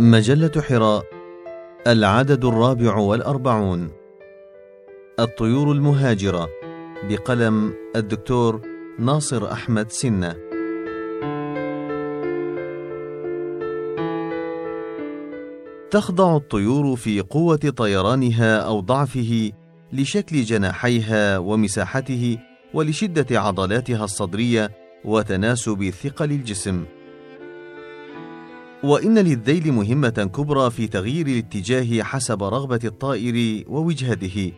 مجلة حراء العدد الرابع والأربعون. الطيور المهاجرة بقلم الدكتور ناصر أحمد سنة. تخضع الطيور في قوة طيرانها أو ضعفه لشكل جناحيها ومساحته ولشدة عضلاتها الصدرية وتناسب ثقل الجسم. وإن للذيل مهمة كبرى في تغيير الاتجاه حسب رغبة الطائر ووجهته،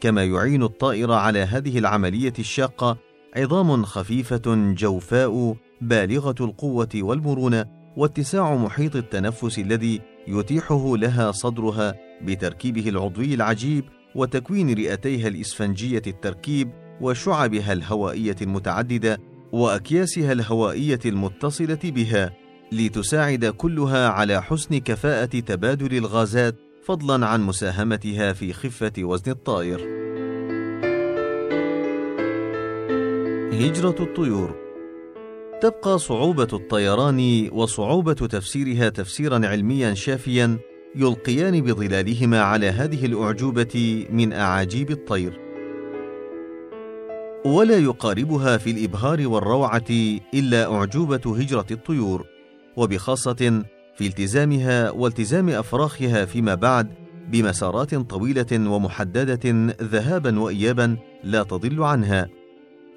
كما يعين الطائر على هذه العملية الشاقة عظام خفيفة جوفاء بالغة القوة والمرونة واتساع محيط التنفس الذي يتيحه لها صدرها بتركيبه العضوي العجيب وتكوين رئتيها الإسفنجية التركيب وشعبها الهوائية المتعددة وأكياسها الهوائية المتصلة بها. لتساعد كلها على حسن كفاءة تبادل الغازات فضلا عن مساهمتها في خفة وزن الطائر. هجرة الطيور تبقى صعوبة الطيران وصعوبة تفسيرها تفسيرا علميا شافيا يلقيان بظلالهما على هذه الأعجوبة من أعاجيب الطير. ولا يقاربها في الإبهار والروعة إلا أعجوبة هجرة الطيور. وبخاصة في التزامها والتزام أفراخها فيما بعد بمسارات طويلة ومحددة ذهابا وإيابا لا تضل عنها.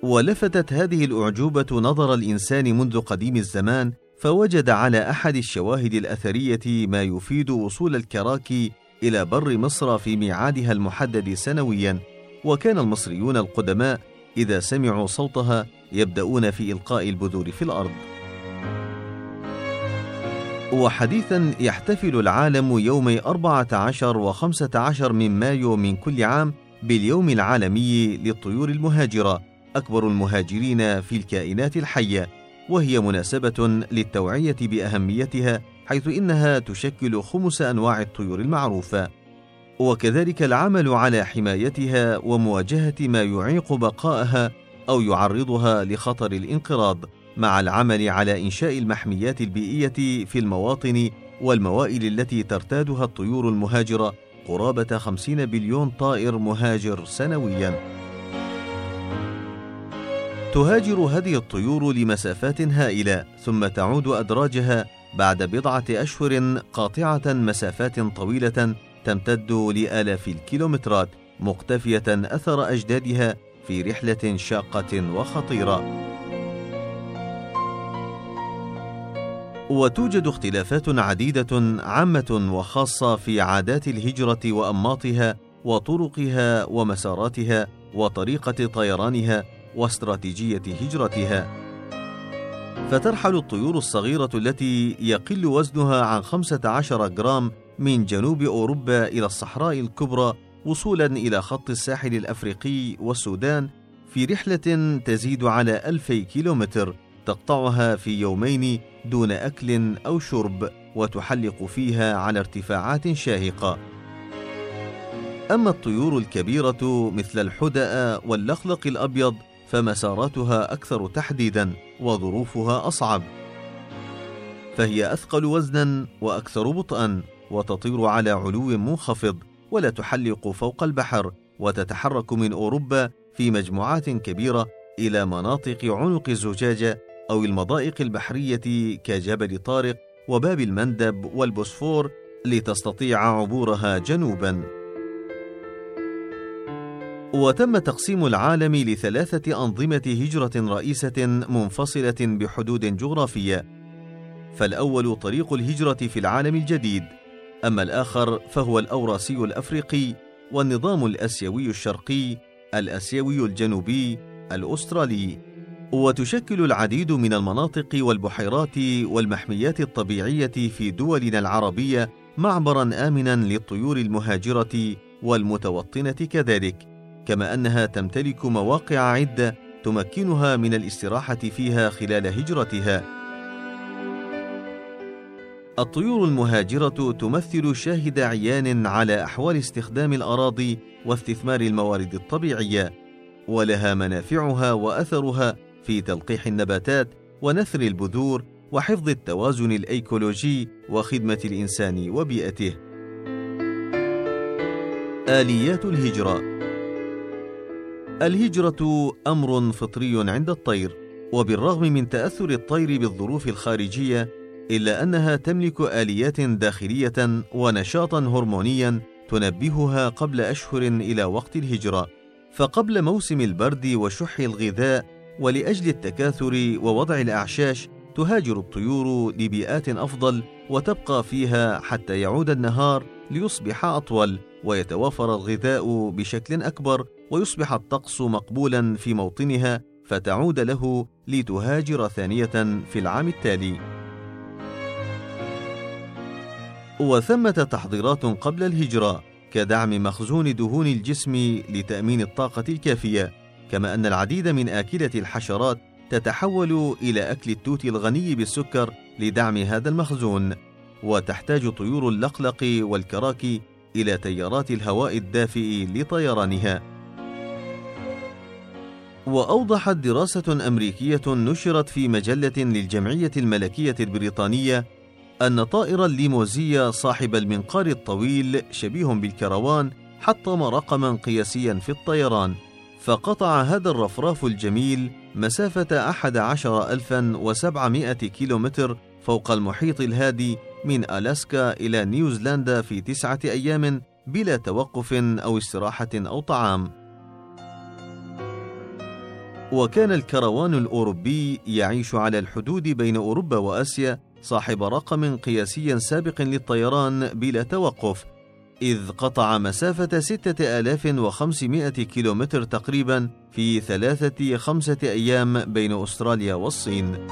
ولفتت هذه الأعجوبة نظر الإنسان منذ قديم الزمان فوجد على أحد الشواهد الأثرية ما يفيد وصول الكراكي إلى بر مصر في ميعادها المحدد سنويا. وكان المصريون القدماء إذا سمعوا صوتها يبدأون في إلقاء البذور في الأرض. وحديثا يحتفل العالم يومي 14 و 15 من مايو من كل عام باليوم العالمي للطيور المهاجرة أكبر المهاجرين في الكائنات الحية وهي مناسبة للتوعية بأهميتها حيث إنها تشكل خمس أنواع الطيور المعروفة. وكذلك العمل على حمايتها ومواجهة ما يعيق بقائها أو يعرضها لخطر الانقراض. مع العمل على إنشاء المحميات البيئية في المواطن والموائل التي ترتادها الطيور المهاجرة قرابة 50 بليون طائر مهاجر سنوياً. تهاجر هذه الطيور لمسافات هائلة ثم تعود أدراجها بعد بضعة أشهر قاطعة مسافات طويلة تمتد لآلاف الكيلومترات مقتفية أثر أجدادها في رحلة شاقة وخطيرة. وتوجد اختلافات عديدة عامة وخاصة في عادات الهجرة وأنماطها وطرقها ومساراتها وطريقة طيرانها واستراتيجية هجرتها. فترحل الطيور الصغيرة التي يقل وزنها عن 15 جرام من جنوب أوروبا إلى الصحراء الكبرى وصولا إلى خط الساحل الأفريقي والسودان في رحلة تزيد على ألفي كيلومتر تقطعها في يومين دون أكل أو شرب وتحلق فيها على ارتفاعات شاهقة. أما الطيور الكبيرة مثل الحدأ واللخلق الأبيض فمساراتها أكثر تحديدا وظروفها أصعب. فهي أثقل وزنا وأكثر بطئا وتطير على علو منخفض ولا تحلق فوق البحر وتتحرك من أوروبا في مجموعات كبيرة إلى مناطق عنق الزجاجة أو المضائق البحرية كجبل طارق وباب المندب والبوسفور لتستطيع عبورها جنوبا. وتم تقسيم العالم لثلاثة أنظمة هجرة رئيسة منفصلة بحدود جغرافية. فالأول طريق الهجرة في العالم الجديد، أما الآخر فهو الأوراسي الأفريقي، والنظام الآسيوي الشرقي، الآسيوي الجنوبي، الأسترالي. وتشكل العديد من المناطق والبحيرات والمحميات الطبيعية في دولنا العربية معبرا امنا للطيور المهاجرة والمتوطنة كذلك كما أنها تمتلك مواقع عدة تمكنها من الاستراحة فيها خلال هجرتها. الطيور المهاجرة تمثل شاهد عيان على أحوال استخدام الأراضي واستثمار الموارد الطبيعية ولها منافعها وأثرها في تلقيح النباتات ونثر البذور وحفظ التوازن الأيكولوجي وخدمة الإنسان وبيئته. آليات الهجرة. الهجرة أمر فطري عند الطير وبالرغم من تأثر الطير بالظروف الخارجية إلا أنها تملك آليات داخلية ونشاطا هرمونيا تنبهها قبل أشهر إلى وقت الهجرة. فقبل موسم البرد وشح الغذاء ولأجل التكاثر ووضع الأعشاش تهاجر الطيور لبيئات أفضل وتبقى فيها حتى يعود النهار ليصبح أطول ويتوافر الغذاء بشكل أكبر ويصبح الطقس مقبولا في موطنها فتعود له لتهاجر ثانية في العام التالي. وثمة تحضيرات قبل الهجرة كدعم مخزون دهون الجسم لتأمين الطاقة الكافية. كما أن العديد من آكلة الحشرات تتحول إلى أكل التوت الغني بالسكر لدعم هذا المخزون وتحتاج طيور اللقلق والكراكي إلى تيارات الهواء الدافئ لطيرانها. وأوضحت دراسة أمريكية نشرت في مجلة للجمعية الملكية البريطانية أن طائر الليموزية صاحب المنقار الطويل شبيه بالكروان حطم رقما قياسيا في الطيران. فقطع هذا الرفراف الجميل مسافة 11700 كيلومتر فوق المحيط الهادي من ألاسكا إلى نيوزيلندا في تسعة أيام بلا توقف أو استراحة أو طعام. وكان الكروان الأوروبي يعيش على الحدود بين أوروبا وآسيا صاحب رقم قياسي سابق للطيران بلا توقف إذ قطع مسافة 6500 كيلومتر تقريبا في ثلاثة خمسة أيام بين أستراليا والصين.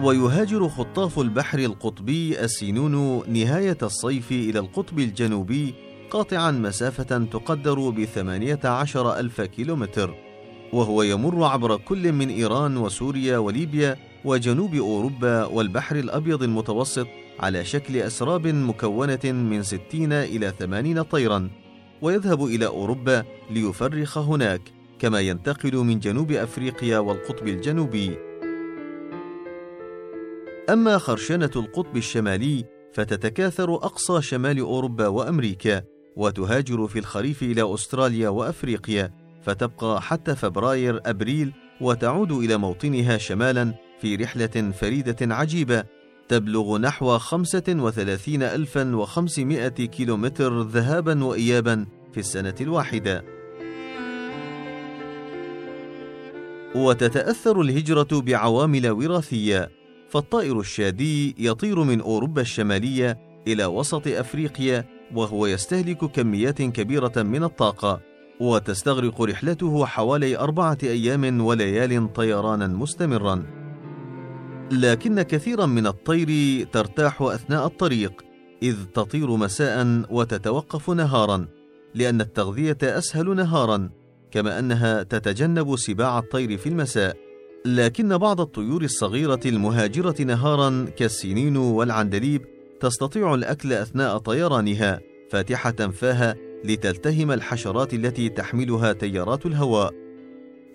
ويهاجر خطاف البحر القطبي السينون نهاية الصيف إلى القطب الجنوبي قاطعا مسافة تقدر بثمانية عشر ألف كيلومتر وهو يمر عبر كل من إيران وسوريا وليبيا وجنوب أوروبا والبحر الأبيض المتوسط على شكل أسراب مكونة من 60 إلى 80 طيرا ويذهب إلى أوروبا ليفرخ هناك كما ينتقل من جنوب أفريقيا والقطب الجنوبي. أما خرشنة القطب الشمالي فتتكاثر أقصى شمال أوروبا وأمريكا وتهاجر في الخريف إلى أستراليا وأفريقيا فتبقى حتى فبراير أبريل وتعود إلى موطنها شمالا في رحلة فريدة عجيبة. تبلغ نحو 35500 كيلومتر ذهابا وإيابا في السنة الواحدة. وتتأثر الهجرة بعوامل وراثية، فالطائر الشادي يطير من أوروبا الشمالية إلى وسط أفريقيا وهو يستهلك كميات كبيرة من الطاقة، وتستغرق رحلته حوالي أربعة أيام وليال طيرانا مستمرا. لكن كثيرا من الطير ترتاح أثناء الطريق إذ تطير مساء وتتوقف نهارا لأن التغذية أسهل نهارا كما أنها تتجنب سباع الطير في المساء. لكن بعض الطيور الصغيرة المهاجرة نهارا كالسنين والعندليب تستطيع الأكل أثناء طيرانها فاتحة فاها لتلتهم الحشرات التي تحملها تيارات الهواء.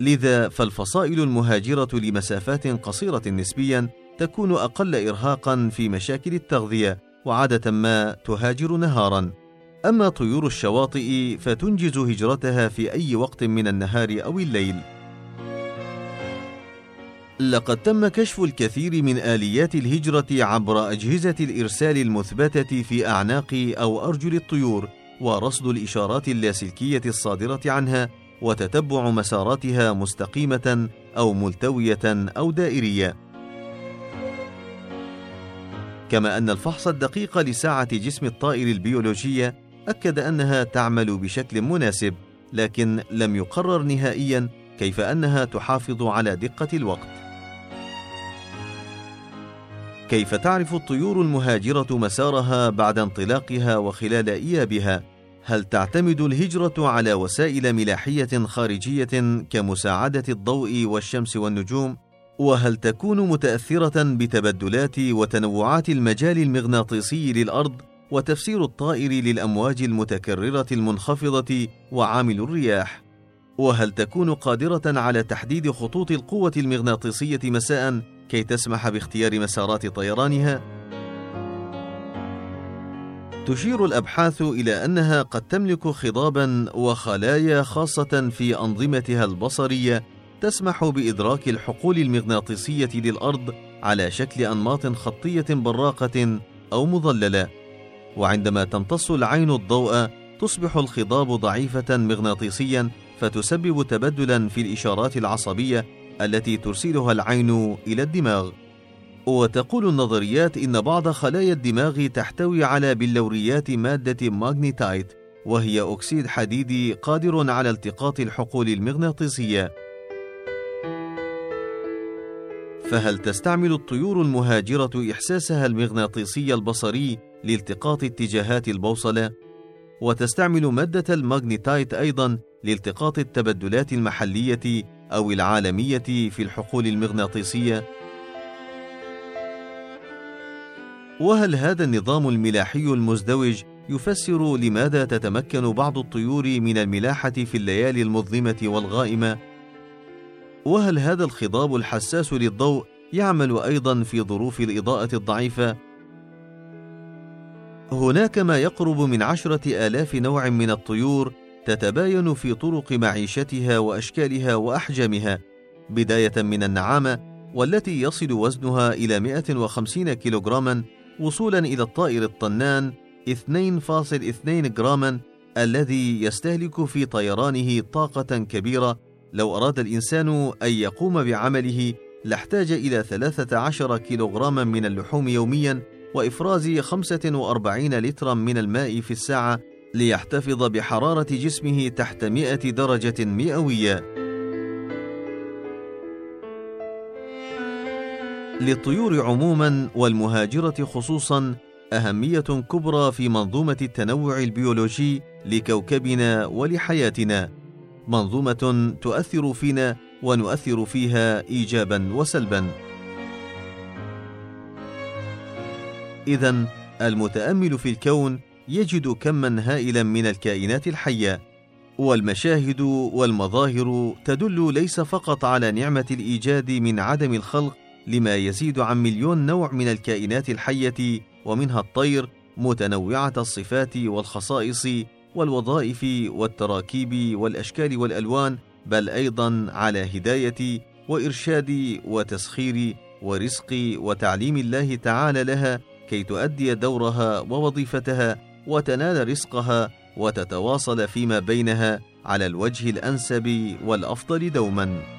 لذا فالفصائل المهاجرة لمسافات قصيرة نسبيا تكون أقل إرهاقا في مشاكل التغذية وعادة ما تهاجر نهارا. أما طيور الشواطئ فتنجز هجرتها في أي وقت من النهار أو الليل. لقد تم كشف الكثير من آليات الهجرة عبر أجهزة الإرسال المثبتة في أعناق أو أرجل الطيور ورصد الإشارات اللاسلكية الصادرة عنها وتتبع مساراتها مستقيمة أو ملتوية أو دائرية. كما أن الفحص الدقيق لساعة جسم الطائر البيولوجيه أكد أنها تعمل بشكل مناسب لكن لم يقرر نهائيا كيف أنها تحافظ على دقة الوقت. كيف تعرف الطيور المهاجرة مسارها بعد انطلاقها وخلال إيابها؟ هل تعتمد الهجرة على وسائل ملاحية خارجية كمساعدة الضوء والشمس والنجوم؟ وهل تكون متأثرة بتبدلات وتنوعات المجال المغناطيسي للأرض وتفسير الطائر للأمواج المتكررة المنخفضة وعامل الرياح؟ وهل تكون قادرة على تحديد خطوط القوة المغناطيسية مساء كي تسمح باختيار مسارات طيرانها تشير الأبحاث إلى أنها قد تملك خضابا وخلايا خاصة في أنظمتها البصرية تسمح بإدراك الحقول المغناطيسية للأرض على شكل أنماط خطية براقة أو مظللة. وعندما تمتص العين الضوء تصبح الخضاب ضعيفة مغناطيسيا فتسبب تبدلا في الإشارات العصبية التي ترسلها العين إلى الدماغ. وتقول النظريات إن بعض خلايا الدماغ تحتوي على بلوريات مادة magnetite وهي أكسيد حديدي قادر على التقاط الحقول المغناطيسية. فهل تستعمل الطيور المهاجرة إحساسها المغناطيسي البصري لالتقاط اتجاهات البوصلة؟ وتستعمل مادة ال magnetite أيضا لالتقاط التبدلات المحلية أو العالمية في الحقول المغناطيسية؟ وهل هذا النظام الملاحي المزدوج يفسر لماذا تتمكن بعض الطيور من الملاحة في الليالي المظلمة والغائمة؟ وهل هذا الخضاب الحساس للضوء يعمل أيضا في ظروف الإضاءة الضعيفة؟ هناك ما يقرب من عشرة آلاف نوع من الطيور تتباين في طرق معيشتها وأشكالها وأحجامها بداية من النعامة والتي يصل وزنها إلى 150 كيلوغراما وصولا إلى الطائر الطنان 2.2 جراما الذي يستهلك في طيرانه طاقة كبيرة لو أراد الإنسان أن يقوم بعمله لاحتاج إلى 13 كيلوغراما من اللحوم يوميا وإفراز 45 لترا من الماء في الساعة ليحتفظ بحرارة جسمه تحت 100 درجة مئوية. للطيور عموما والمهاجرة خصوصا أهمية كبرى في منظومة التنوع البيولوجي لكوكبنا ولحياتنا. منظومة تؤثر فينا ونؤثر فيها إيجابا وسلبا. إذا المتأمل في الكون يجد كما هائلا من الكائنات الحية والمشاهد والمظاهر تدل ليس فقط على نعمة الإيجاد من عدم الخلق لما يزيد عن مليون نوع من الكائنات الحية ومنها الطير متنوعة الصفات والخصائص والوظائف والتراكيب والأشكال والألوان بل أيضا على هداية وإرشاد وتسخير ورزق وتعليم الله تعالى لها كي تؤدي دورها ووظيفتها وتنال رزقها وتتواصل فيما بينها على الوجه الأنسب والأفضل دوما.